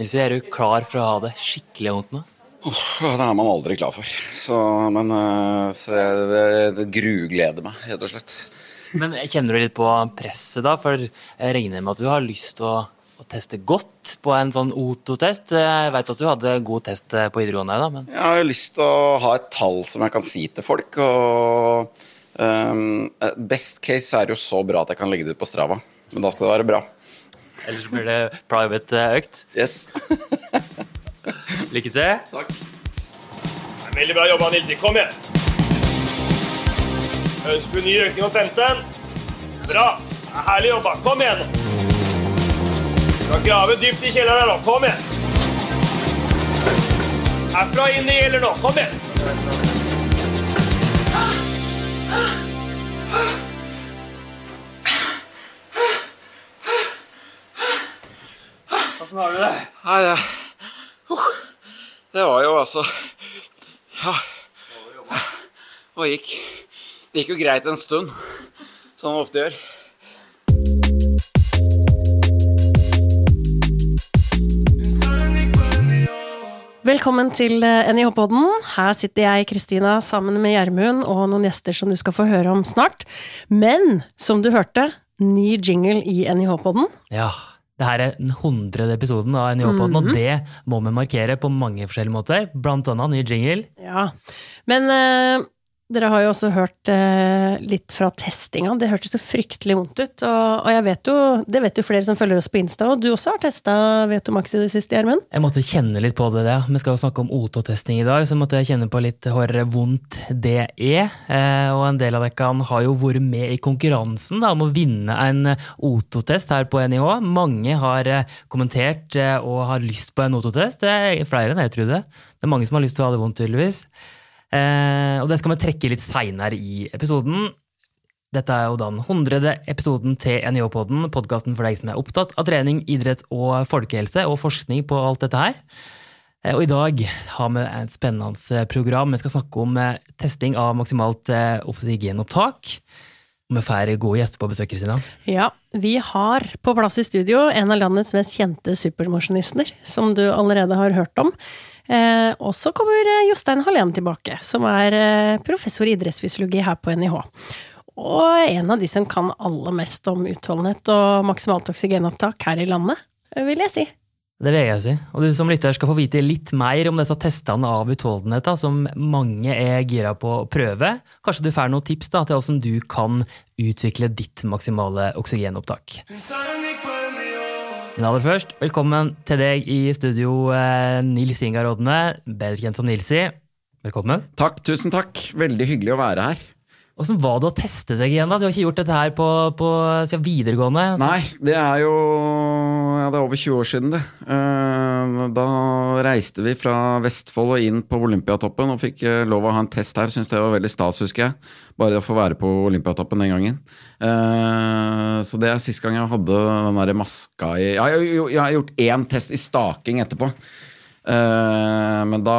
Nils, er du klar for å ha det skikkelig vondt nå? Det er man aldri klar for. Så, men eh, så jeg, jeg grugleder meg, rett og slett. Men kjenner du litt på presset, da? For jeg regner med at du har lyst til å, å teste godt på en sånn OTO-test. Jeg vet at du hadde god test eh, på videregående, da, men Jeg har lyst til å ha et tall som jeg kan si til folk. Og um, best case er jo så bra at jeg kan legge det ut på Strava. Men da skal det være bra. Ellers blir det private økt. Yes. Lykke til. Takk. Veldig bra jobba, Nilsi. Kom igjen. Ønsker du ny økning om 15? Bra. Herlig jobba. Kom igjen. Skal grave dypt i kjelleren her nå. Kom igjen. Herfra inn det gjelder nå. Kom igjen. Åssen har du det? Nei, det uh, Det var jo altså Ja. Og gikk Det gikk jo greit en stund, som det ofte gjør. Velkommen til eh, NIH-podden. Her sitter jeg, Kristina, sammen med Gjermund og noen gjester som du skal få høre om snart. Men som du hørte, ny jingle i NIH-podden. Ja. Det her er den hundrede episoden av NIH-podden, og det må vi markere på mange forskjellige måter. Blant annet ny jingle. Ja. Men eh, dere har jo også hørt eh, litt fra testinga. Det hørtes så fryktelig vondt ut. Og, og jeg vet jo, det vet jo flere som følger oss på Insta, og du også har testa Vetomax i det siste, Gjermund. Jeg måtte kjenne litt på det. det. Vi skal jo snakke om OT-testing i dag, så måtte jeg kjenne på litt hvor vondt det er. Eh, og en del av dere har jo vært med i konkurransen da, om å vinne en OT-test her på NIH. Mange har eh, kommentert eh, og har lyst på en OT-test. Det er flere enn jeg trodde. Det er mange som har lyst til å ha det vondt, tydeligvis. Eh, og det skal vi trekke litt seinere i episoden. Dette er jo den hundrede episoden til NIH-podden, podkasten for deg som er opptatt av trening, idrett og folkehelse og forskning på alt dette her. Eh, Og i dag har vi et spennende program. Vi skal snakke om eh, testing av maksimalt oksygenopptak. Og vi får gode gjester på besøk, Kristina. Ja, vi har på plass i studio en av landets mest kjente supermosjonister, som du allerede har hørt om. Eh, og så kommer eh, Jostein Hallén tilbake, som er eh, professor i idrettsfysiologi her på NIH. Og en av de som kan aller mest om utholdenhet og maksimalt oksygenopptak her i landet, eh, vil jeg si. Det vil jeg si. Og du som lytter skal få vite litt mer om disse testene av utholdenhet da, som mange er gira på å prøve. Kanskje du får noen tips da, til hvordan du kan utvikle ditt maksimale oksygenopptak. Men aller først, velkommen til deg i studio, eh, Nils Ingar Odne, bedre kjent som Nilsi. Velkommen. Takk, tusen takk. Veldig hyggelig å være her. Hvordan var det å teste seg igjen? da? Du har ikke gjort dette her på, på videregående? Nei, det er jo ja, det er over 20 år siden, det. Eh, Da reiste vi fra Vestfold og inn på Olympiatoppen og fikk eh, lov å ha en test her. Syns det var veldig stas, husker jeg. Bare å få være på Olympiatoppen den gangen. Eh, Så det er sist gang jeg hadde den der maska i ja, jeg, har gjort én test i staking etterpå. Eh, Men da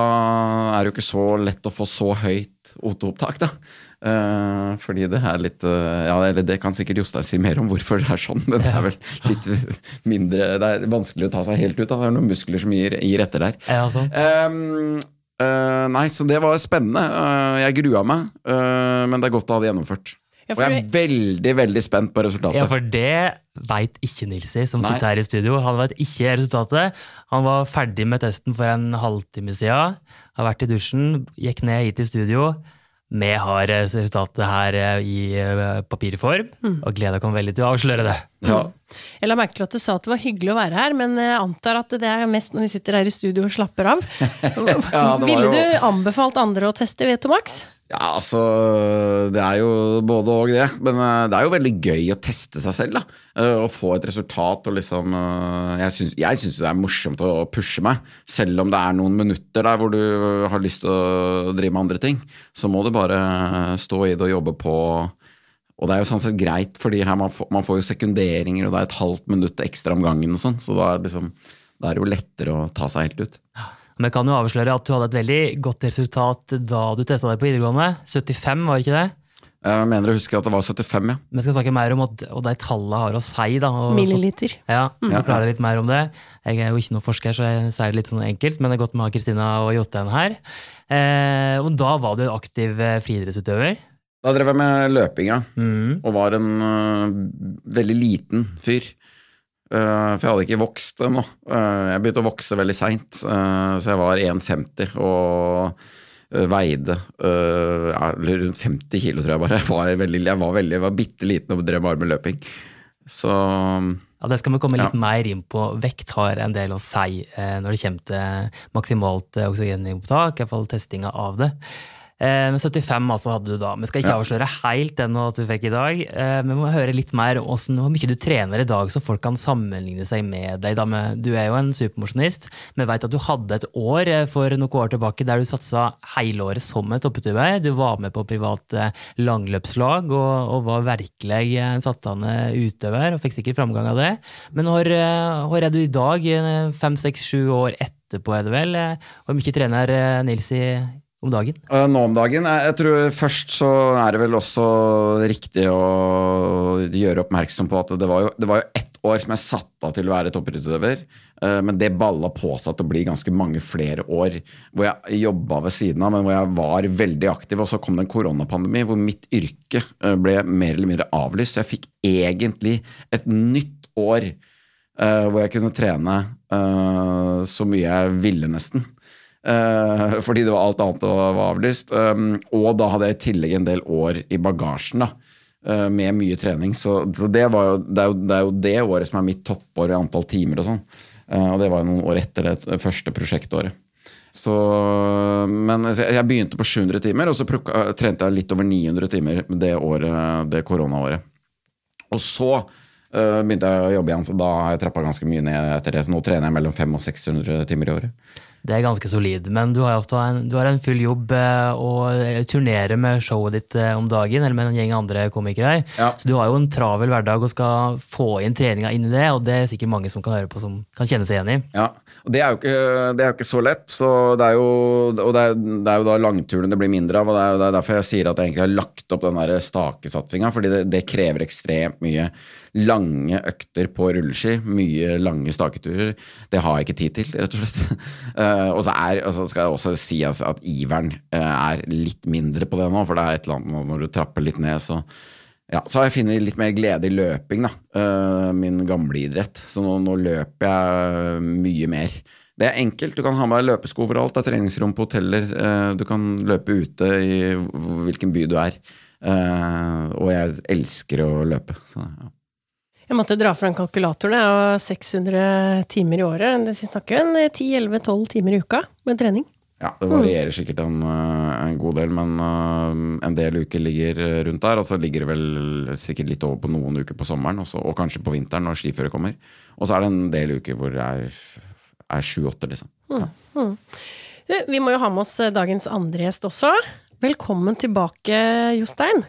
er det jo ikke så lett å få så høyt O2-opptak, da. Eh, fordi det er litt uh, Ja, eller det kan sikkert Jostein si mer om hvorfor det er sånn, men det er vel litt mindre Det er vanskeligere å ta seg helt ut. Da. Det er noen muskler som gir, gir etter der. Ja, sant. Um, uh, nei, så det var spennende. Jeg grua meg, men det er godt å ha det gjennomført. Ja, Og jeg er veldig, veldig spent på resultatet. Ja, for det veit ikke Nilsi, som Nei. sitter her i studio. Han vet ikke resultatet. Han var ferdig med testen for en halvtime siden. Har vært i dusjen, gikk ned hit i studio. Vi har eh, resultatet her eh, i eh, papirform, og gleder oss veldig til å avsløre det. Ja. Jeg la merke til at du sa at det var hyggelig å være her, men jeg antar at det er mest når vi sitter her i studio og slapper av. ja, Ville du anbefalt andre å teste Vetomax? Ja, altså Det er jo både og, det. Men eh, det er jo veldig gøy å teste seg selv. da Eh, Å få et resultat og liksom eh, Jeg syns, det er morsomt å pushe meg. Selv om det er noen minutter der hvor du har lyst til å drive med andre ting. Så må du bare stå i det og jobbe på. Og det er jo sånn sett greit, fordi her man, får, man får jo sekunderinger, og det er et halvt minutt ekstra om gangen. og sånn, Så da er, det liksom, da er det jo lettere å ta seg helt ut. Men jeg kan jo avsløre at du hadde et veldig godt resultat da du testa deg på videregående. 75, var det ikke det? Jeg mener å huske at det var 75, ja. Vi skal snakke mer om at, og de tallene har å si. da. Og, Milliliter. Ja, forklare litt mer om det. Jeg er jo ikke noen forsker, så jeg sier det litt sånn enkelt, men det er godt med Kristina og Jostein her. Eh, og da var du en aktiv eh, friidrettsutøver. Da drev jeg med løpinga, ja. Mm. Og var en uh, veldig liten fyr. Uh, for jeg hadde ikke vokst ennå. Uh, jeg begynte å vokse veldig seint, uh, så jeg var 1,50 og veide rundt 50 kilo, tror jeg bare. Jeg var veldig, jeg var, veldig, jeg var bitte liten og drev bare med løping. Så Ja, Det skal vi komme litt Ja. mer inn på. Vekt har en del å si eh, når det kommer til maksimalt eh, oksygenopptak, iallfall testinga av det. Eh, men 75 altså hadde du da. Vi skal ikke avsløre helt den du fikk i dag. Eh, men vi må høre litt mer om hvordan, hvor mye du trener i dag, så folk kan sammenligne seg med deg. Du er jo en supermosjonist. Vi vet at du hadde et år eh, for noen år tilbake der du satsa helåret som en topputøver. Du var med på privat langløpslag og, og var virkelig en satsende utøver, og fikk sikkert framgang av det. Men hvor, hvor er du i dag, fem, seks, sju år etterpå, er det vel? Hvor mye trener Nils i, om dagen? nå om dagen jeg, tror Først så er det vel også riktig å gjøre oppmerksom på at det var jo, det var jo ett år som jeg satte av til å være toppidrettsutøver. eh, Men det balla på seg til å bli ganske mange flere år hvor jeg jobba ved siden av, men hvor jeg var veldig aktiv. Og så kom det en koronapandemi hvor mitt yrke eh, ble mer eller mindre avlyst. Så jeg fikk egentlig et nytt år eh, hvor jeg kunne trene så mye jeg ville, nesten. Eh, fordi det var alt annet som var avlyst. Um, og da hadde jeg i tillegg en del år i bagasjen da, eh, med mye trening. Så, så det, jo, det, er jo, det er jo det året som er mitt toppår i antall timer og sånn. Eh, og det var jo noen år etter det første prosjektåret. Så, men jeg jeg begynte på 700 timer, og så plukka, trente jeg litt over 900 timer det, året, det koronaåret. Og så uh, begynte jeg å jobbe igjen, så da har jeg trappa ganske mye ned etter det. Så nå trener jeg mellom 500 og 600 timer i året. Det er ganske solid, men du har, en, du har en full jobb å og turnerer med showet ditt eh, om dagen, eller med en gjeng andre komikere. Ja. Så du har jo en travel hverdag og skal få inn treninga inn i det, og det er sikkert mange som kan høre på som kan kjenne seg igjen i. Ja, og det er jo ikke, det er jo ikke så lett. Så det er jo, og det er, det er jo da langturene det blir mindre av. og Det er, det er derfor jeg sier at jeg egentlig har lagt opp den stakesatsinga. fordi det, det krever ekstremt mye lange økter på rulleski. Mye lange staketurer. Det har jeg ikke tid til, rett og slett. Eh, og så er, altså skal jeg også si altså, at iveren uh, er litt mindre på det nå, for det er et eller annet når du trapper litt ned, så ja, så har jeg funnet litt mer glede i løping, da. Uh, min gamle idrett. Så nå, nå løper jeg mye mer. Det er enkelt. Du kan ha med deg løpesko overalt. Det er treningsrom på hoteller. du kan løpe ute i hvilken by du er. Og jeg elsker å løpe. Så, ja. Jeg måtte dra fra kalkulatoren. Jeg har og 600 timer i året. Vi snakker jo en 10-11-12 timer i uka med trening. Ja, det varierer sikkert en, eh, en god del, men eh, en del uker ligger rundt der. Og så ligger det vel sikkert litt over på noen uker på sommeren, også, og kanskje på vinteren når skiføret kommer. Og så er det en del uker hvor det er, sju-åtte, liksom. Du, Vi må jo ha med oss eh, dagens andre gjest også. Velkommen tilbake, Jostein.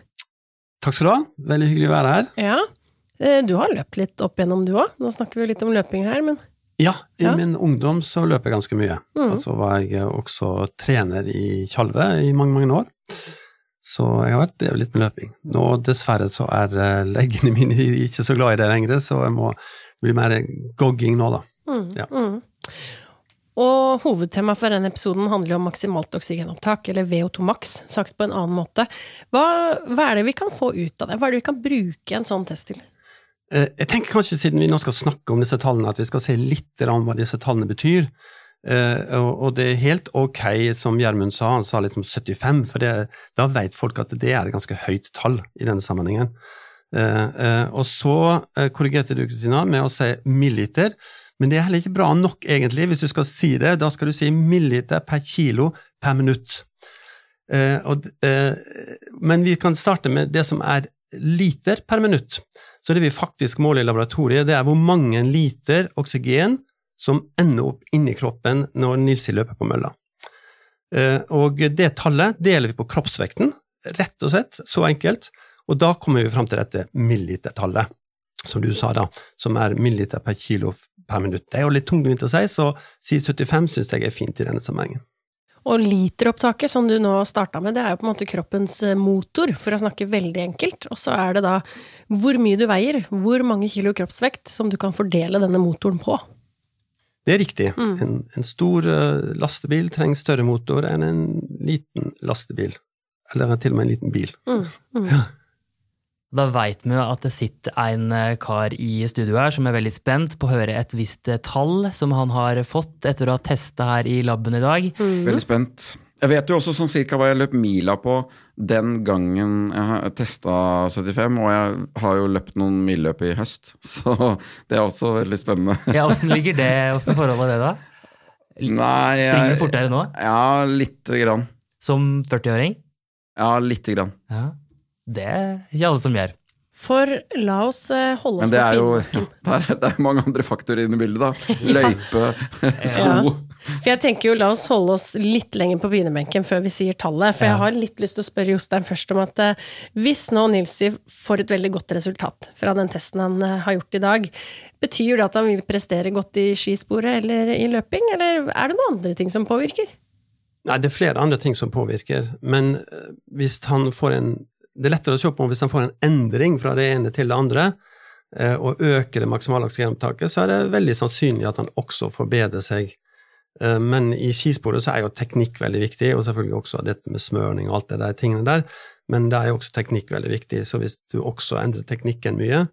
Takk skal du ha. Veldig hyggelig å være her. Ja, du har løpt litt opp igjennom du òg. Nå snakker vi litt om løping her, men Ja, i Ja. min ungdom så løp jeg ganske mye. Mm. Og så var jeg også trener i Tjalve i mange, mange år. Så jeg har vært drevet litt med løping. Nå dessverre så er eh, leggene mine ikke så glad i det lenger, så jeg må bli mer gogging nå, da. mm, Ja. mm. Og hovedtemaet for denne episoden handler om maksimalt oksygenopptak, eller VO2 max, sagt på en annen måte. Hva, hva er det vi kan få ut av det? Hva er det vi kan bruke en sånn test til? Eh, Jeg tenker kanskje, siden vi nå skal snakke om disse tallene, at vi skal se litt om hva disse tallene betyr. Eh, og, det er helt ok, som Gjermund sa, han sa liksom 75, for det, da vet folk at det er et ganske høyt tall i denne sammenhengen. Eh, og så korrigerte du, Kristina, med å si milliliter. Men det er heller ikke bra nok, egentlig, hvis du skal si det. Da skal du si milliliter per kilo per minutt. Men vi kan starte med det som er liter per minutt. Så det vi faktisk måler i laboratoriet, det er hvor mange liter oksygen som ender opp inni kroppen når Nilsi løper på mølla. Eh, Og det tallet deler vi på kroppsvekten, rett og slett, så enkelt. Og da kommer vi fram til dette millilitertallet, som du sa da, som er milliliter per kilo per minutt. Det er jo litt tungvint å si, så si 75 syns jeg er fint i denne sammenhengen. Og literopptaket, som du nå starta med, det er jo på en måte kroppens eh, motor, for å snakke veldig enkelt. Og så er det da hvor mye du veier, hvor mange kilo kroppsvekt som du kan fordele denne motoren på. Det er riktig. En, en stor eh, lastebil trenger større motor enn en liten lastebil. Eller til og med en liten bil. Da veit vi at det sitter en eh, kar i studio her som er veldig spent på å høre et visst eh, tall som han har fått etter å ha testa her i laben i dag. Veldig spent. Jeg vet jo også sånn cirka hva jeg løp mila på den gangen jeg testa 75, og jeg har jo løpt noen milløp i høst, så det er også veldig spennende. Ja, Åssen ligger det? i forhold til det, da? Nei, Springer du fortere nå? ja, lite grann. Som 40-åring? Ja, lite grann. Ja. Det er ikke alle som gjør. For la oss eh, holde oss Men det er jo ja, pinebakken. det, er, det er mange andre faktorer inne i bildet, da. Løype, sko. Ja. For jeg tenker jo, la oss holde oss litt lenger på begynnerbenken før vi sier tallet. For Ja. jeg har litt lyst til å spørre Jostein først om at eh, hvis nå Nilsi får et veldig godt resultat fra den testen han eh, har gjort i dag, betyr det at han vil prestere godt i skisporet eller i løping, eller er det noen andre ting som påvirker? Nei, det er flere andre ting som påvirker, men hvis han får en Det er lettere å se på hvis han får en endring fra det ene til det andre, eh, og øker det maksimale oksygenopptaket, så er det veldig sannsynlig at han også forbedrer seg. Eh, Men i skisporet så er jo teknikk veldig viktig, og selvfølgelig også dette med smøring og alt det der tingene der, men det er jo også teknikk veldig viktig, så hvis du også endrer teknikken mye,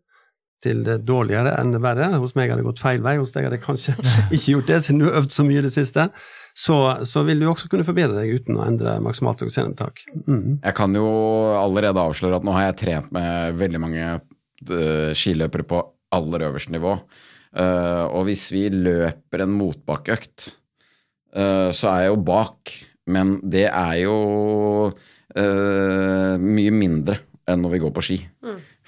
til det dårligere enn det verre. Hos meg har det gått feil vei, hos deg har det kanskje ikke gjort det, siden du har øvd så mye i det siste. Så, så vil du også kunne forbedre deg uten å endre maksimalt oksygenopptak. Mm. Jeg kan jo allerede avsløre at nå har jeg trent med veldig mange eh, skiløpere på aller øverste nivå. Eh, og hvis vi løper en motbakkeøkt, eh, så er jeg jo bak. Men det er jo eh, mye mindre enn når vi går på ski.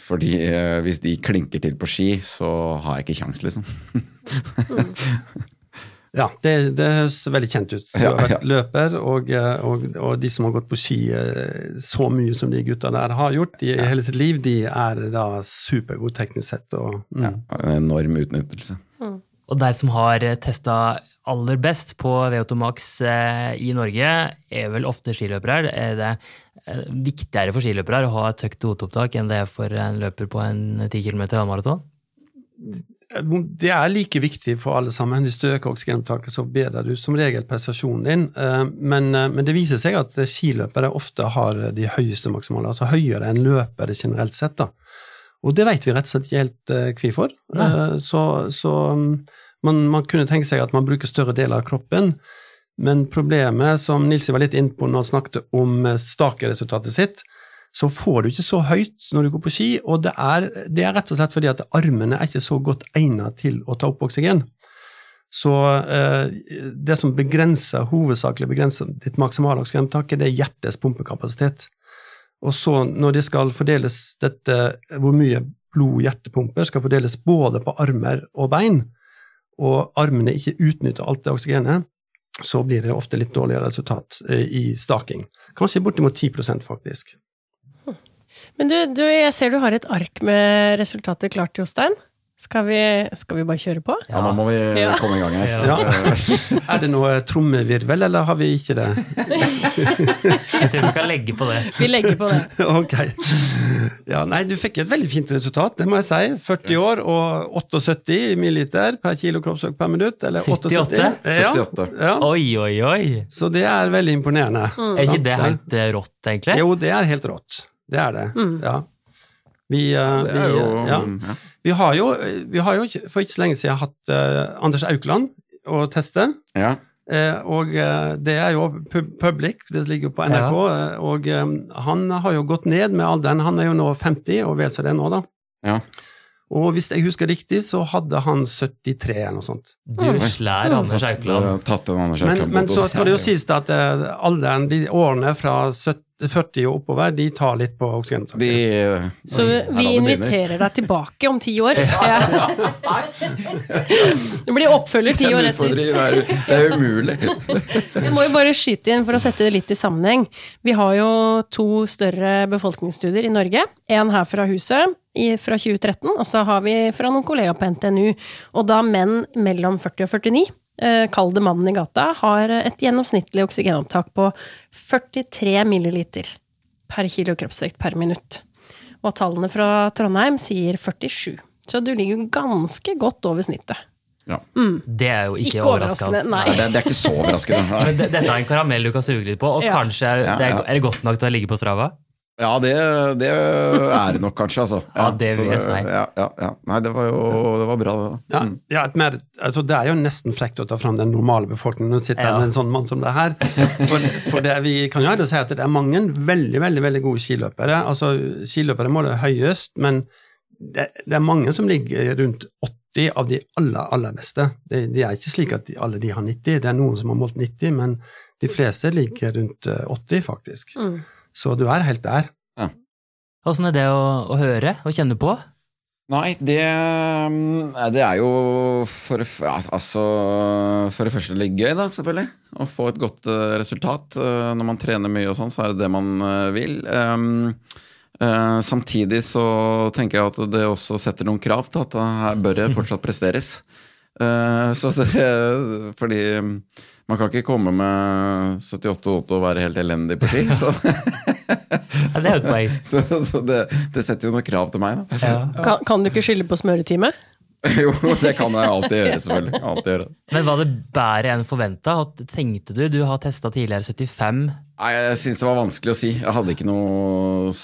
Fordi eh, hvis de klinker til på ski, så har jeg ikke kjangs, liksom. Ja, det, det høres veldig kjent ut. Du Ja, har vært ja. løper, og, eh, og, og de som har gått på ski eh, så mye som de gutta der har gjort i hele sitt liv, de er da supergode teknisk sett. Og, mm. Ja, en enorm utnyttelse. Og de som har testa aller best på VO2 Max eh, i Norge, er vel ofte skiløpere. Er det eh, viktigere for skiløpere å ha et høyt O2-opptak enn det er for en løper på en 10 km halvmaraton? Det er like viktig for alle sammen. Hvis du øker oksygenopptaket, så bedrer du som regel prestasjonen din. Eh, Men, eh, men det viser seg at skiløpere ofte har de høyeste maksimale, altså høyere enn løpere generelt sett. da. Og det vet vi rett og slett ikke helt eh, hvorfor. Eh, Så, så mm, man, man kunne tenke seg at man bruker større deler av kroppen, men problemet, som Nilsi var litt inne på når han snakket om eh, stakeresultatet sitt, så får du ikke så høyt når du går på ski, og det er, det er rett og slett fordi at armene er ikke så godt egnet til å ta opp oksygen. Så eh, det som begrenser, hovedsakelig begrenser ditt maksimale oksygentak, det er hjertets pumpekapasitet. Og så når det skal fordeles dette, hvor mye blod hjertet pumper, skal fordeles både på armer og bein, og armene ikke utnytter alt det oksygenet, så blir det ofte litt dårligere resultat eh, i staking. Kanskje bortimot 10% faktisk. Men du, du, jeg ser du har et ark med resultater klart, Jostein. Skal vi, skal vi bare kjøre på? Ja, nå må vi Ja. komme i gang her. Ja. Er det noe trommevirvel, eller har vi ikke det? Jeg tror vi kan legge på det. Vi legger på det. Ok. Ja, nei, du fikk et veldig fint resultat, det må jeg si. 40 år og 78 milliliter per kilo kroppsvekt per minutt. Eller 78? 78. Ja, ja. Oi, oi, oi! Så det er veldig imponerende. Er ikke det helt eh, rått, egentlig? Jo, det er helt rått. Det er det. Ja. Vi, eh, Det er jo ja. ja. vi har jo, vi har jo for ikke så lenge siden hatt uh, Anders Aukland å teste. ja. Eh, og uh, det er jo pub public, det ligger jo på NRK, og um, han har jo gått ned med alderen. Han er jo nå 50, og vet seg det nå, da. ja. Og hvis jeg husker riktig, så hadde han 73 eller noe sånt. Du slær Anders Aukland. Men, men så skal det jo sies da at alderen, de årene fra 70, 40 og oppover, de tar litt på oksygenopptaket. De, Så vi inviterer deg tilbake om ti år. Ja. Det blir oppfølger ti år etter. Det er, det er umulig. Vi må jo bare skyte inn for å sette det litt i sammenheng. Vi har jo to større befolkningsstudier i Norge. En her fra huset i, fra 2013, og så har vi fra noen kollegaer på NTNU. Og da menn mellom 40 og 49. eh, kall det mannen i gata, har et gjennomsnittlig oksygenopptak på 43 milliliter per kilo kroppsvekt per minutt. Og tallene fra Trondheim sier 47. Så du ligger ganske godt over snittet. Ja. Det er jo ikke, Ikke overraskende. overraskende, nei. Nei, det, det er ikke så overraskende. Men dette er en karamell du kan suge litt på, og Ja. kanskje er Ja, det, er, er det godt nok til å ligge på Strava? Ja, det, det er det nok kanskje, altså. Ja, det vil jeg si. Ja, ja, ja. Nei, det var jo det var bra, det. Ja, Mm. ja, mer, altså det er jo nesten frekt å ta fram den normale befolkningen og sitte her Ja. med en sånn mann som det her. For, for det, vi kan jo si at det er mange veldig veldig, veldig gode skiløpere. Altså, Skiløpere måler høyest, men det, det er mange som ligger rundt 80 av de aller, aller beste. Det, det er ikke slik at de, alle de har 90, det er noen som har målt 90, men de fleste ligger rundt eh, 80, faktisk. Mm. Så du er helt der. Åssen er det å, å høre og kjenne på? Nei, det, mm, det er jo for, ja, altså, for det første litt gøy, da, selvfølgelig. Å få et godt eh, resultat. Eh, når man trener mye og sånn, så er det det man eh, vil. Um, eh, samtidig så tenker jeg at det også setter noen krav til at her bør det fortsatt presteres. Eh, så det, fordi man kan ikke komme med 78,8 og være helt elendig på ski. Så, Ja, det er så, så det, det setter jo noen krav til meg. Da. Ja. Kan, kan du ikke skylde på smøretime? Jo, det kan jeg alltid gjøre, selvfølgelig. Alltid gjøre. Men var det bedre enn forventa? Tenkte du? Du har testa tidligere 75. Nei, Jeg syns det var vanskelig å si. Jeg hadde ikke noe s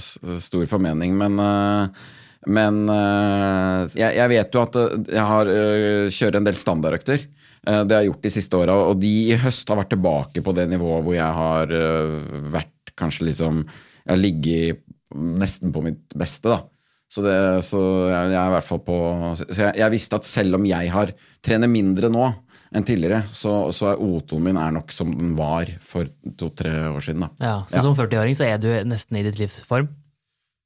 s stor formening, men eh, men eh, jeg, jeg vet jo at eh, jeg har eh, kjører en del standardøkter. Det har jeg gjort de siste åra, og de i høst har vært tilbake på det nivået hvor jeg har vært kanskje liksom Jeg har ligget nesten på mitt beste, da. Så, det, så jeg, jeg er i hvert fall på Så jeg, jeg visste at selv om jeg har trener mindre nå enn tidligere, så, så er O2-en min er nok som den var for to-tre år siden. da. Ja, så Ja. som 40-åring så er du nesten i ditt livs form?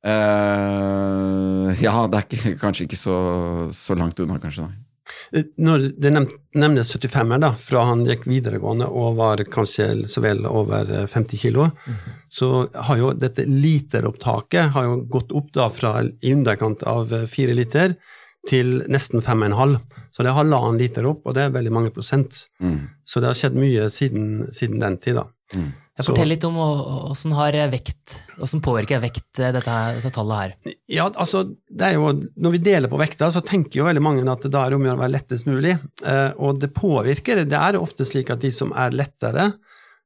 Eh, ja, det er ikke, kanskje ikke så, så langt unna, kanskje. Nei. Eh, Når det nev- nevnes 75-er, da, fra han gikk videregående og var kanskje så vel over eh, 50 kilo, så har jo dette literopptaket har jo gått opp da fra i underkant av eh, fire liter til nesten fem og en halv. Så det er halvannen liter opp, og det er veldig mange prosent. Mm. Så det har skjedd mye siden, siden den tid, da. Mm. Jeg Fortell litt om åssen har vekt, åssen påvirker vekt eh, dette, her- dette tallet her? Ja, altså, det er jo, Når vi deler på vekta, så tenker jo veldig mange at det da er det om å gjøre å være lettest mulig. Eh, og det påvirker. Det er ofte slik at de som er lettere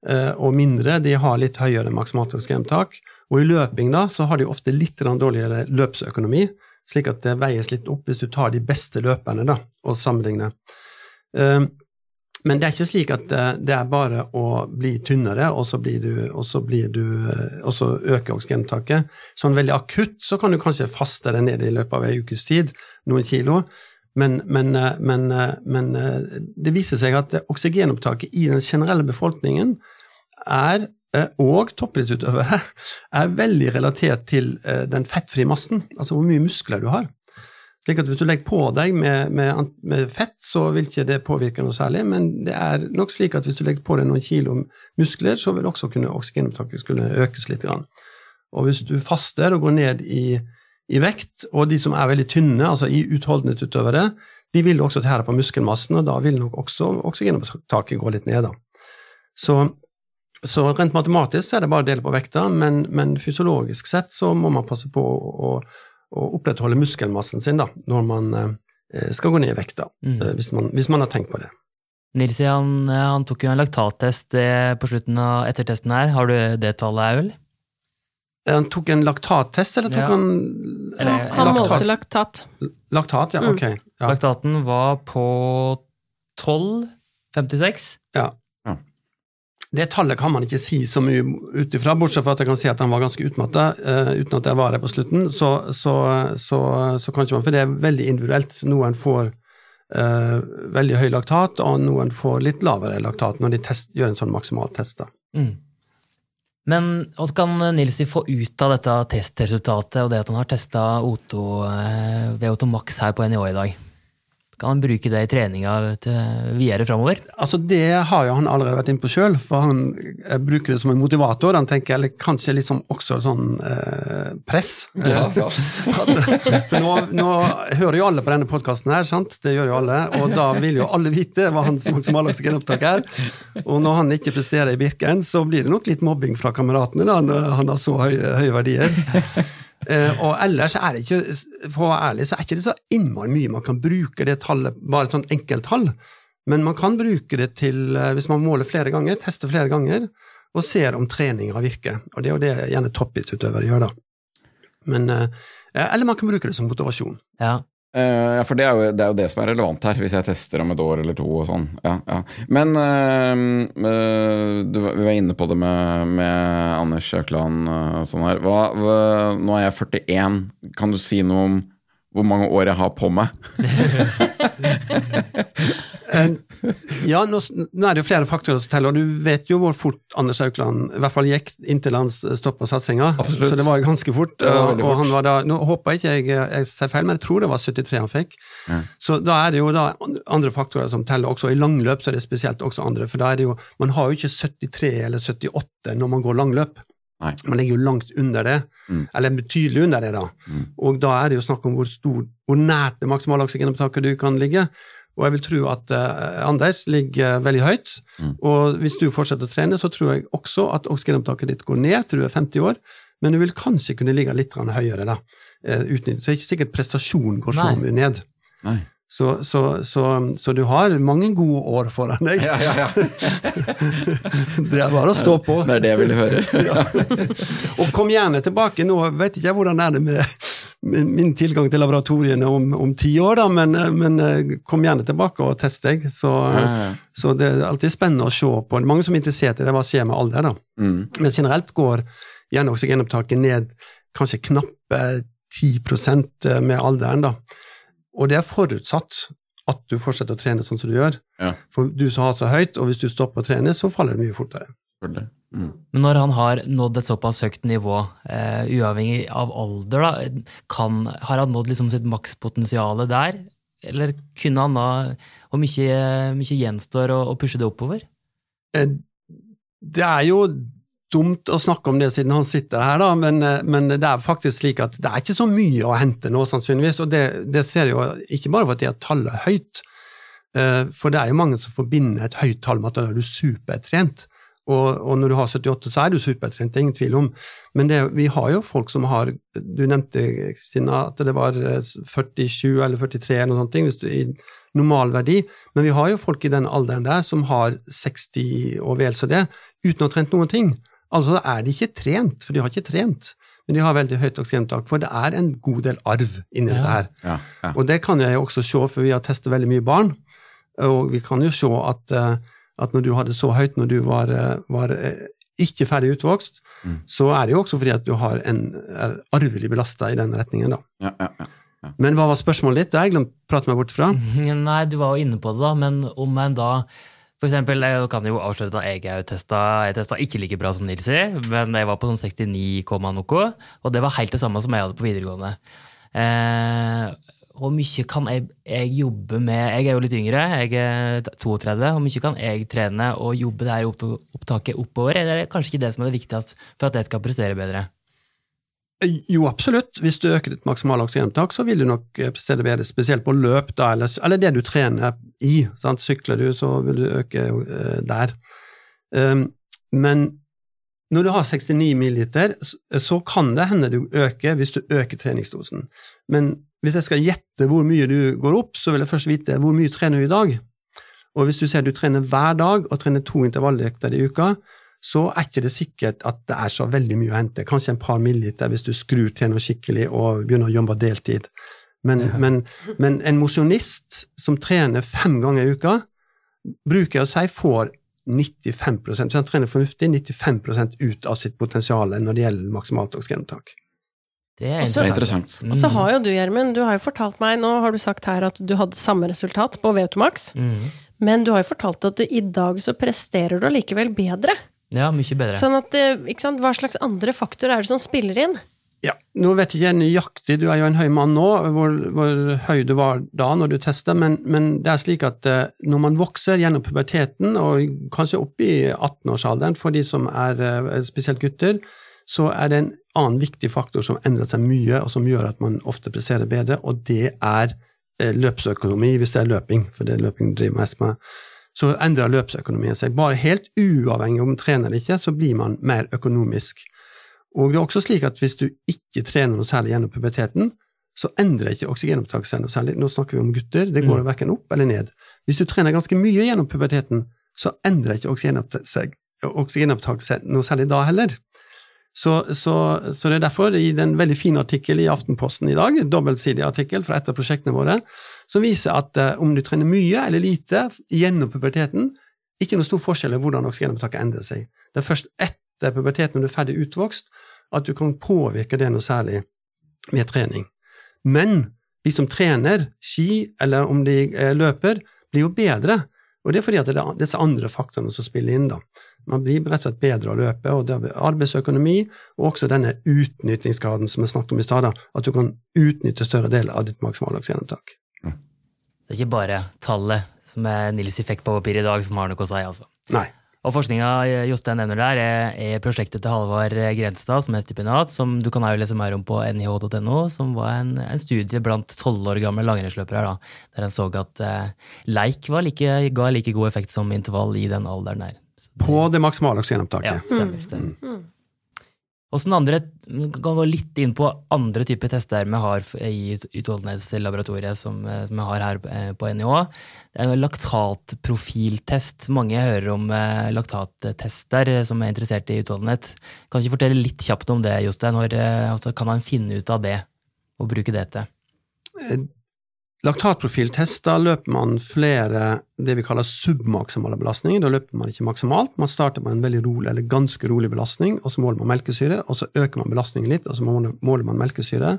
eh, og mindre, de har litt høyere maksimalt oksygeninntak. Og i løping da, så har de ofte litt dårligere løpsøkonomi, slik at det veies litt opp hvis du tar de beste løperne da, og sammenligner. Men det er ikke slik at eh, det er bare å bli tynnere, og så, blir du, og så, blir du, eh, og så øker oksygentaket. Sånn veldig akutt så kan du kanskje faste deg ned i løpet av ei ukes tid, noen kilo. Men, men, eh, men, men det viser seg at oksygenopptaket i den generelle befolkningen er, og toppidrettsutøvere, er veldig relatert til den fettfrie massen, altså hvor mye muskler du har. Slik at Hvis du legger på deg med, med, med fett, så vil ikke det påvirke noe særlig, men det er nok slik at hvis du legger på deg noen kilo muskler, så vil også kunne oksygenopptaket kunne økes litt. Grann. Og hvis du faster og går ned i, i vekt, og de som er veldig tynne, altså i utholdenhetsutøvere, de vil også tære på muskelmassen, og da vil nok også oksygenopptaket gå litt ned. Da. Så, så rent matematisk er det bare å dele på vekta, men, men fysiologisk sett så må man passe på å, å opprettholde muskelmassen sin da, når man eh, skal gå ned i vekt, da, Mm. eh, hvis, man, hvis man har tenkt på det. Nils han, eh, han tok jo en laktattest på slutten av ettertesten her. Har du det tallet, Aul? Han tok en laktattest, eller tok Ja. han Eller- Han laktat? målte laktat. Laktat, ja, Mm. ok. Ja. Laktaten var på 12,56. ja. Det tallet kan man ikke si så mye ut ifra, bortsett fra at jeg kan si at han var ganske utmatta, uh, uten at jeg var her på slutten. Så, så, så, så kan ikke man, For det er veldig individuelt. Noen får uh, veldig høy laktat, og noen får litt lavere laktat når de test, gjør en sånn maksimal test. Mm. Men hva kan Nilsi få ut av dette testresultatet og det at han har testa O2 eh, VO2 Max her på NIH i dag? Kan han bruke det i treninga til videre framover? Altså Det har jo han allerede vært inne på sjøl, for han eh, bruker det som en motivator. Han tenker, eller kanskje liksom også sånn eh, press. Ja, ja. for nå, nå hører jo alle på denne podkasten her, sant? det gjør jo alle, og da vil jo alle vite hva hans maksimaloksigenopptak er. Og når han ikke presterer i Birken, så blir det nok litt mobbing fra kameratene da, når han har så høye, høye verdier. Eh, og ellers er det ikke for å være ærlig, så er ikke det så innmari mye man kan bruke det tallet, bare et sånt enkelttall. Men man kan bruke det til, eh, hvis man måler flere ganger, tester flere ganger, og ser om treninga virker. Og det er jo det gjerne toppidrettsutøvere gjør, da. Men, eh, eller man kan bruke det som motivasjon. Ja. Eh, ja, for det er, jo, det er, jo, det som er relevant her, hvis jeg tester om et år eller to og sånn. Ja, ja. Men uh, du, vi var inne på det med, med Anders Økland og sånn her. Hva, hva, nå er jeg 41. Kan du si noe om hvor mange år jeg har på meg? ja, nå, nå, er det jo flere faktorer som teller, og du vet jo hvor fort Anders Aukland i hvert fall gikk inntil han stoppa satsinga. Så det var jo ganske fort. Og, og han var da, Nå håper jeg ikke jeg, jeg ser feil, men jeg tror det var 73 han fikk. Ja. Så da er det jo da andre faktorer som teller også. I langløp så er det spesielt også andre, for da er det jo Man har jo ikke 73 eller 78 når man går langløp. Nei. Man ligger jo langt under det, mm. eller betydelig under det. da. Mm. Og da er det jo snakk om hvor, stor, hvor nært det maksimale oksygenopptaket du kan ligge. Og jeg vil tro at uh, Anders ligger veldig høyt. Mm. Og hvis du fortsetter å trene, så tror jeg også at oksygenopptaket ditt går ned til du er 50 år, men du vil kanskje kunne ligge litt høyere. da. Uh, så det er ikke sikkert prestasjonen går så mye ned. Nei. Så, så, så, så, du har mange gode år foran deg. Ja, ja, ja. det er bare å stå på. Det er det jeg ville høre. Og kom gjerne tilbake. Nå vet ikke jeg hvordan er det med min tilgang til laboratoriene om, om ti år, da, men, men, eh, kom gjerne tilbake og test deg. Så, så, det er alltid spennende å se på. Mange som er interessert i det, hva skjer med alder. da. Mm. Men generelt går gjerne oksygenopptaket ned kanskje knappe 10% med alderen. da. Og det er forutsatt at du fortsetter å trene sånn som du gjør. Ja. For du som har så høyt, og hvis du stopper å trene, så faller det mye fortere. Mm. Men når han har nådd et såpass høyt nivå, uh, uavhengig av alder, da, kan, har han nådd liksom sitt makspotensial der? Eller kunne han da Hvor mye, mye gjenstår å, å pushe det oppover? Eh, det er jo dumt å snakke om det siden han sitter her, da, men, eh, men, det er faktisk slik at det er ikke så mye å hente nå, sannsynligvis. Og det, det ser jo ikke bare for at de er tallet høyt, eh, for det er jo mange som forbinder et høyt tall med at da er du supertrent. Og, og, når du har 78, så er du supertrent, det er ingen tvil om. Men det, vi har jo folk som har Du nevnte, Kristina, at det var 47 eh, eller 43 eller noe sånt, hvis du, i normalverdi. Men vi har jo folk i den alderen der som har 60 og vel så det, uten å ha trent noen ting. Altså er de ikke trent, for de har ikke trent, men de har veldig høyt oksygentak, For det er en god del arv inni ja. det her. Ja, ja. Og det kan jeg jo også se, for vi har testet veldig mye barn. Og vi kan jo se at, eh, at når du hadde så høyt når du var, eh, var eh, ikke ferdig utvokst, mm. så er det jo også fordi at du har en, er arvelig belasta i den retningen. da. Men hva var spørsmålet ditt? Det har jeg glemt å prate meg bort fra. Nei, du var jo inne på det, da, men om en da for eksempel, jeg kan jo avsløre at jeg testa, jeg testa ikke like bra som Nilsi, men jeg var på sånn 69, noe, og det var helt det samme som jeg hadde på videregående. Eh, mye kan jeg, jeg, jobbe med Jeg er jo litt yngre, jeg er 32. Hvor mye kan jeg trene og jobbe det her opptaket oppover? Eller er det kanskje ikke det som er det viktigste for at jeg skal prestere bedre? Jo, absolutt. Hvis du øker ditt maksimale oksygenopptak, så vil du nok prestere bedre, spesielt på løp, da, eller, eller, det du trener i. Sant? Sykler du, så vil du øke uh, der. Um, men når du har 69 milliliter, så kan det hende du øker hvis du øker treningsdosen. Men hvis jeg skal gjette hvor mye du går opp, så vil jeg først vite hvor mye trener du i dag. Og hvis du ser du trener hver dag og trener to intervalløkter i uka, så er ikke det sikkert at det er så veldig mye å hente. Kanskje en par milliliter hvis du skrur til noe skikkelig og begynner å jobbe deltid. Men, ja. men, men en mosjonist som trener fem ganger i uka, bruker jeg å si får 95% hvis han trener fornuftig, 95% ut av sitt potensial når det gjelder maksimalt oksygenopptak. Det er interessant. interessant. Mm. Og så har jo du, Gjermund, du har jo fortalt meg, nå har du sagt her at du hadde samme resultat på VO2max, mm. men du har jo fortalt at du, i dag så presterer du allikevel bedre. Ja, mye bedre. Sånn at, eh, ikke sant, Hva slags andre faktorer er det som spiller inn? Ja, Nå vet jeg ikke nøyaktig, du er jo en høy mann nå, hvor, hvor høy du var da når du testa, men, men, det er slik at uh, når man vokser gjennom puberteten, og kanskje opp i 18-årsalderen for de som er uh, spesielt gutter, så er det en annen viktig faktor som endrer seg mye, og som gjør at man ofte presterer bedre, og det er løpsøkonomi, hvis det er løping, for det er løping driver mest med. Så endrer løpsøkonomien seg. Bare helt uavhengig om man trener eller ikke, så blir man mer økonomisk. Og det er også slik at hvis du ikke trener noe særlig gjennom puberteten, så endrer ikke oksygenopptaket seg noe særlig. Nå snakker vi om gutter, det går mm. verken opp eller ned. Hvis du trener ganske mye gjennom puberteten, så endrer ikke oksygenopptaket seg noe særlig da heller. Så, så, så, det er derfor, i den veldig fine artikkel i Aftenposten i dag, dobbeltsidig artikkel fra et av prosjektene våre, som viser at uh, om du trener mye eller lite gjennom puberteten, ikke noe stor forskjell i hvordan oksygenopptaket endrer seg. Det er først etter puberteten, når du er ferdig utvokst, at du kan påvirke det noe særlig med trening. Men de som trener ski, eller om de eh, løper, blir jo bedre. Og det er fordi at det er disse andre faktorene som spiller inn. da. Man blir rett og slett bedre å løpe, og det er arbeidsøkonomi, og også denne utnyttingsgraden som vi snakket om i stad, at du kan utnytte større deler av ditt maksimaldagsgjennomtak. oksygenopptak. Det er ikke bare tallet som er Nils fikk på papir i dag, som har noe å si, altså. Nei. Og Forskninga Jostein nevner der, er, er prosjektet til Halvard Grenstad, som er stipendat, som du kan jo lese mer om på nih.no, som var en, en studie blant tolv år gamle langrennsløpere, der en så at eh, leik like, ga like god effekt som intervall i den alderen der. På det maksimale oksygenopptaket. Ja, stemmer. stemmer. Mm. Hvordan andre, kan gå litt inn på andre typer tester vi har i utholdenhetslaboratoriet som eh, vi har her eh, på NIH. Det er en laktatprofiltest. Mange hører om eh, laktattester som er interessert i utholdenhet. Kan du ikke fortelle litt kjapt om det, Jostein? Når kan han finne ut av det og bruke det til? Laktatprofiltest, da løper man flere det vi kaller submaksimale belastninger. Da løper man ikke maksimalt. Man starter med en veldig rolig, eller ganske rolig belastning, og så måler man melkesyre, og så øker man belastningen litt, og så måler man melkesyre.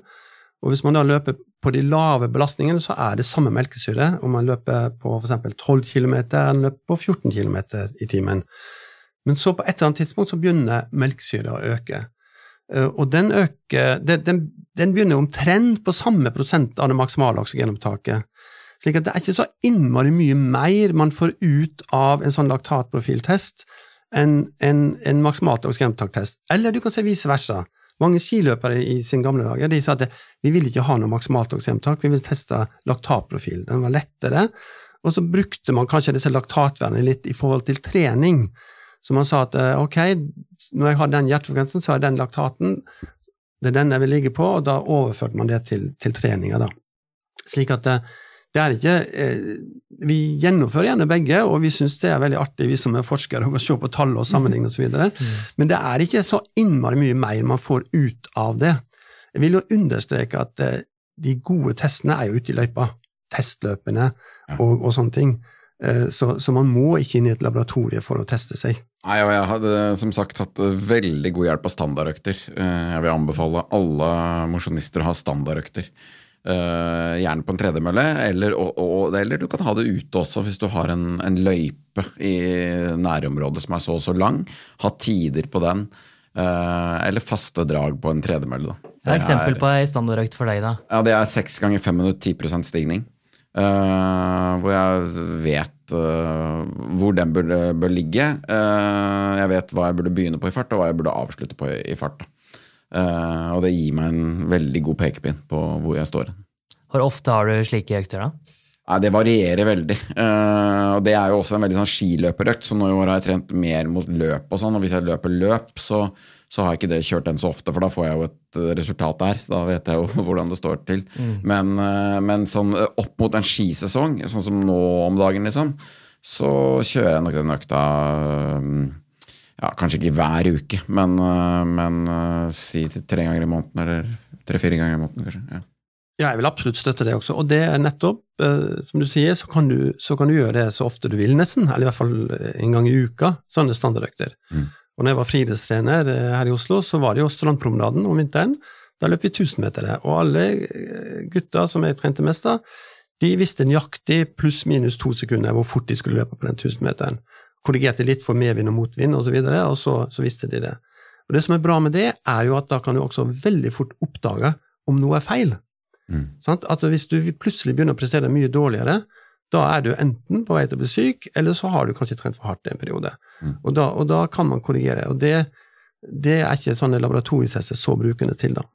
Og Hvis man da løper på de lave belastningene, så er det samme melkesyre om man løper på f.eks. 12 km enn løper på 14 km i timen. Men så på et eller annet tidspunkt så begynner melkesyre å øke. Eh, og den øker den, den begynner omtrent på samme prosent av det maksimale oksygenopptaket. Slik at det er ikke så innmari mye mer man får ut av en sånn laktatprofiltest enn en, en maksimalt oksygenopptaktest. Eller du kan se vice versa. Mange skiløpere i sin gamle dager de sa at vi ville ikke ha noe maksimalt oksygenopptak, vi ville teste laktatprofil. Den var lettere. Og så brukte man kanskje disse laktatvernene litt i forhold til trening. Så man sa at eh, ok, når jeg har den hjertefrekvensen, så har jeg den laktaten, det er den jeg vil ligge på, og da overførte man det til, til treninga, da. Slik at det, eh, det er ikke eh, Vi gjennomfører gjerne begge, og vi syns det er veldig artig, vi som er forskere, å se på tall og sammenligne osv., mm. men det er ikke så innmari mye mer man får ut av det. Jeg vil jo understreke at de gode testene er jo ute i løypa. Testløpene og, og sånne ting. Så, så, man må ikke inn i et laboratorie for å teste seg. Nei, og Jeg hadde som sagt hatt veldig god hjelp av standardøkter. Eh, jeg vil anbefale alle mosjonister å ha standardøkter. Uh, gjerne på en tredemølle, eller, og, og, eller, du kan ha det ute også hvis du har en, en løype i nærområdet som er så og så lang. Ha tider på den. Uh, eller faste drag på en tredemølle. Da. Det er eksempel på ei standardøkt for deg, da? Ja, Det er seks ganger fem minutter, 10% stigning. Hvor jeg vet uh, hvor den bør, bør ligge. Uh, jeg vet hva jeg burde begynne på i fart, og hva jeg burde avslutte på i, i fart. og det gir meg en veldig god pekepinn på hvor jeg står. Hvor ofte har du slike økter, da? Nei, Det varierer veldig. og Det er jo også en veldig sånn skiløperøkt, så nå har jeg trent mer mot løp. og sånn, og Hvis jeg løper løp, så så har jeg ikke det kjørt den så ofte, for da får jeg jo et eh, resultat der. Så da vet jeg jo hvordan det står til. Mm. Men, eh, men, sånn eh, opp mot en skisesong, sånn som nå om dagen, liksom, så kjører jeg nok den økta ja, Kanskje ikke hver uke, men, men si tre ganger i måneden, eller tre-fire ganger i måneden, kanskje. Ja. Ja, jeg vil absolutt støtte det også. Og det er nettopp, eh, som du sier, så kan du, så kan du, gjøre det så ofte du vil, nesten. Eller i hvert fall en gang i uka. Sånne standardøkter. Mm. Og når jeg var friidrettstrener eh, her i Oslo, så var det jo Strandpromenaden om vinteren. Da løp vi 1000-metere, og alle eh, gutta som jeg trente mest av, de visste nøyaktig pluss-minus to sekunder hvor fort de skulle løpe på den 1000-meteren. Korrigerte litt for medvind og motvind osv., og, så, videre, og så, så visste de det. Og Det som er bra med det, er jo at da kan du også veldig fort oppdage om noe er feil. Mm. Sant? At Hvis du plutselig begynner å prestere mye dårligere, da er du enten på vei til å bli syk, eller så har du kanskje trent for hardt i en periode. Mm. Og, da, og, da, kan man korrigere. og det, det er ikke sånne laboratorietester så brukende til, da.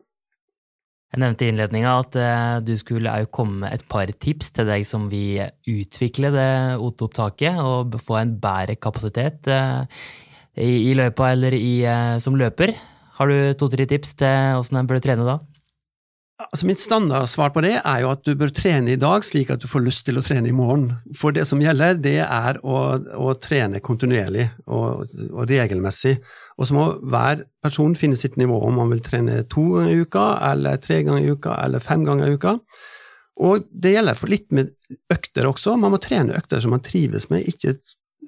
Jeg nevnte i innledninga at eh, du skulle òg komme med et par tips til deg som vil utvikle det OT-opptaket og få en bedre kapasitet eh, i, løypa eller i, eh, som løper. Har du to-tre tips til åssen en bør trene da? Altså Mitt standardsvar på det er jo at du bør trene i dag slik at du får lyst til å trene i morgen. For det som gjelder, det er å, å trene kontinuerlig og, og, regelmessig. Og så må hver person finne sitt nivå, om man vil trene to ganger i uka, eller tre ganger i uka, eller fem ganger i uka. Og det gjelder for litt med økter også. Man må trene økter som man trives med, ikke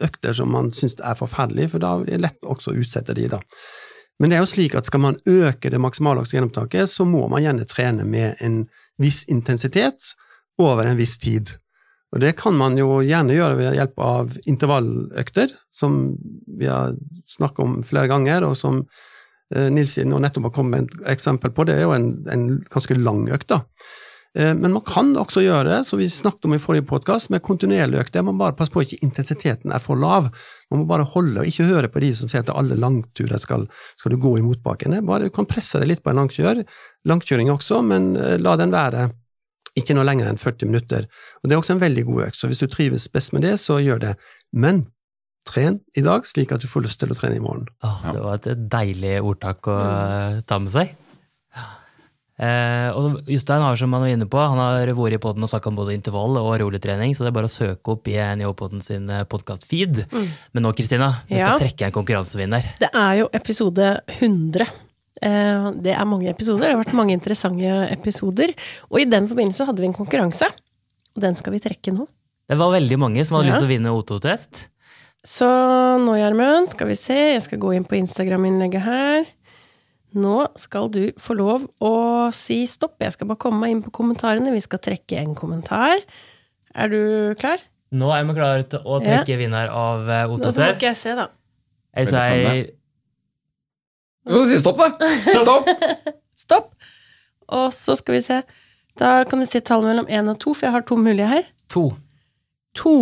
økter som man syns er forferdelige, for da er det lett også å utsette de, da. Men det er jo slik at skal man øke det maksimale oksygenopptaket, så må man gjerne trene med en viss intensitet over en viss tid. Og det kan man jo gjerne gjøre ved hjelp av intervalløkter, som vi har snakket om flere ganger, og som eh, Nils nå nettopp har kommet med et eksempel på. Det er jo en, en ganske lang økt, da. Eh, men man kan også gjøre det, som vi snakket om i forrige podkast, med kontinuerlig økt. Man bare passer på at ikke intensiteten er for lav. Man må bare holde og ikke høre på de som sier at alle langturer skal, skal du gå i motbakkene. Du kan presse deg litt på en langkjør. Langkjøring også, men eh, la den være ikke noe lenger enn 40 minutter. Og Det er også en veldig god økt, så hvis du trives best med det, så gjør det. Men tren i dag slik at du får lyst til å trene i morgen. Åh, det var et deilig ordtak å mm. ta med seg. Eh, og Jostein har som han var inne på, han har vært i poden og snakka om både intervall og rolig-trening, så det er bare å søke opp i NIH-poden sin eh, podkast-feed. Mm. Men nå, Kristina, vi skal trekke en konkurransevinner. Det er jo episode 100. Eh, det er mange episoder, det har vært mange interessante episoder. Og i den forbindelse hadde vi en konkurranse, og den skal vi trekke nå. Det var veldig mange som hadde ja. lyst til å vinne O2-test. Så nå, Gjermund, skal vi se, jeg skal gå inn på Instagram-innlegget her. Nå skal du få lov å si stopp. Jeg skal bare komme meg inn på kommentarene. Vi skal trekke en kommentar. Er du klar? Nå er vi klare til å trekke ja. vinner av uh, Ototest. Nå skal jeg se, da. Jeg sier Du må si stopp, da! Stopp! stopp! Og så skal vi se. Da kan du si tallet mellom én og to, for jeg har to mulige her. To. To.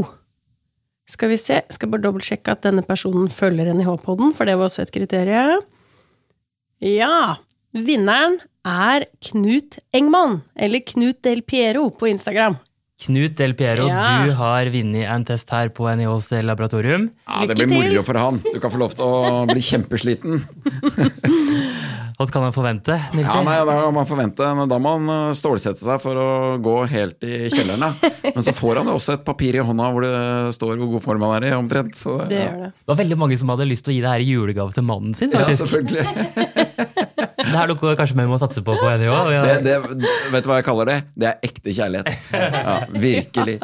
Skal vi se. Skal bare dobbeltsjekke at denne personen følger NIH-poden, for det var også et kriterium. Ja! Vinneren er Knut Engman, eller Knut Del Piero på Instagram. Knut Del Piero, ja. du har vunnet en test her på NIHs laboratorium. Ja, Det blir moro for han. Du kan få lov til å bli kjempesliten. Hva kan man forvente? Nilsi? Ja, nei, Da kan man forvente, da må han eh, stålsette seg for å gå helt i kjelleren. Men så får han jo også et papir i hånda hvor det står hvor god form han er i. omtrent. Så, det, ja. gjør det. det var veldig mange som hadde lyst til å gi det her i julegave til mannen sin. Faktisk. Ja, selvfølgelig. det er noe kanskje vi må satse på på NIH. Ja. Det, det, vet du hva jeg kaller det? Det er ekte kjærlighet. Ja, virkelig.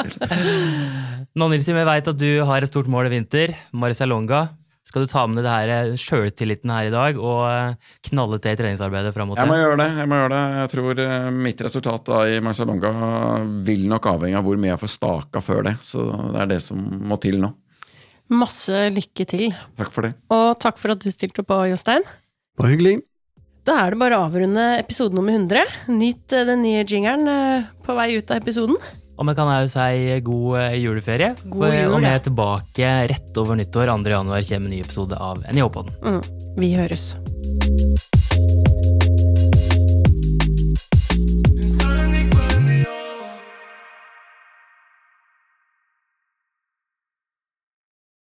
Nå, Nilsi, vi veit at du har et stort mål i vinter. Marcialonga. Skal du ta med deg det her eh, sjøltilliten her i dag og eh, knalle til i treningsarbeidet fram mot det? Jeg må gjøre det. Jeg må gjøre det. Jeg tror eh, mitt resultat da i Marcialonga vil nok avhenge av hvor mye jeg får staka før det. Så det er det som må til nå. Masse lykke til. Takk for det. Og takk for at du stilte opp, Jostein. Bare hyggelig. Da er det bare å avrunde episode nummer 100. Nyt den nye jingeren på vei ut av episoden. Og vi kan òg si god eh, juleferie. God jul, og vi er tilbake rett over nyttår. 2. januar kommer en ny episode av NIH-podden. Mm, vi høres.